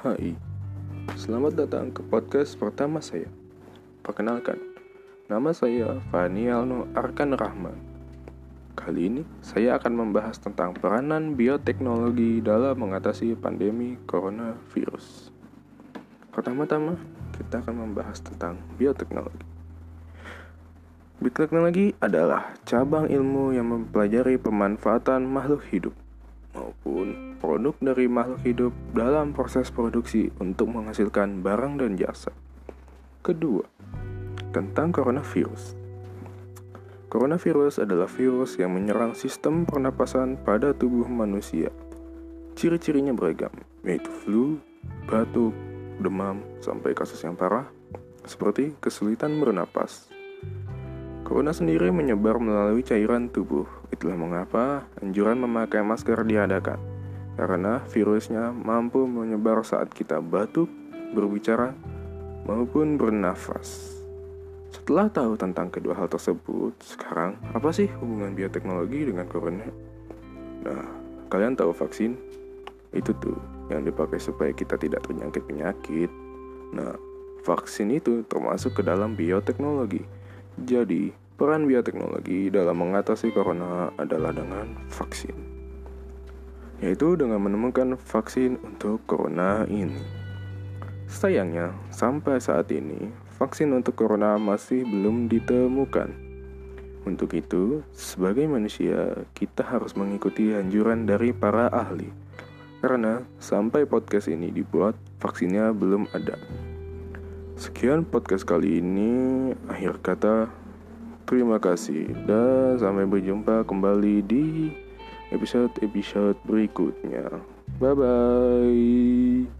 Hai, selamat datang ke podcast pertama saya. Perkenalkan, nama saya Fani Alno Arkan Rahman. Kali ini saya akan membahas tentang peranan bioteknologi dalam mengatasi pandemi coronavirus. Pertama-tama, kita akan membahas tentang bioteknologi. Bioteknologi adalah cabang ilmu yang mempelajari pemanfaatan makhluk hidup maupun produk dari makhluk hidup dalam proses produksi untuk menghasilkan barang dan jasa. Kedua, tentang coronavirus. Coronavirus adalah virus yang menyerang sistem pernapasan pada tubuh manusia. Ciri-cirinya beragam, yaitu flu, batuk, demam, sampai kasus yang parah, seperti kesulitan bernapas. Corona sendiri menyebar melalui cairan tubuh. Itulah mengapa anjuran memakai masker diadakan. Karena virusnya mampu menyebar saat kita batuk, berbicara, maupun bernafas. Setelah tahu tentang kedua hal tersebut, sekarang apa sih hubungan bioteknologi dengan corona? Nah, kalian tahu vaksin? Itu tuh yang dipakai supaya kita tidak terjangkit penyakit. Nah, vaksin itu termasuk ke dalam bioteknologi. Jadi, peran bioteknologi dalam mengatasi corona adalah dengan vaksin, yaitu dengan menemukan vaksin untuk corona ini. Sayangnya, sampai saat ini, vaksin untuk corona masih belum ditemukan. Untuk itu, sebagai manusia, kita harus mengikuti anjuran dari para ahli. Karena sampai podcast ini dibuat, vaksinnya belum ada. Sekian podcast kali ini. Akhir kata, terima kasih dan sampai berjumpa kembali di episode-episode berikutnya. Bye bye.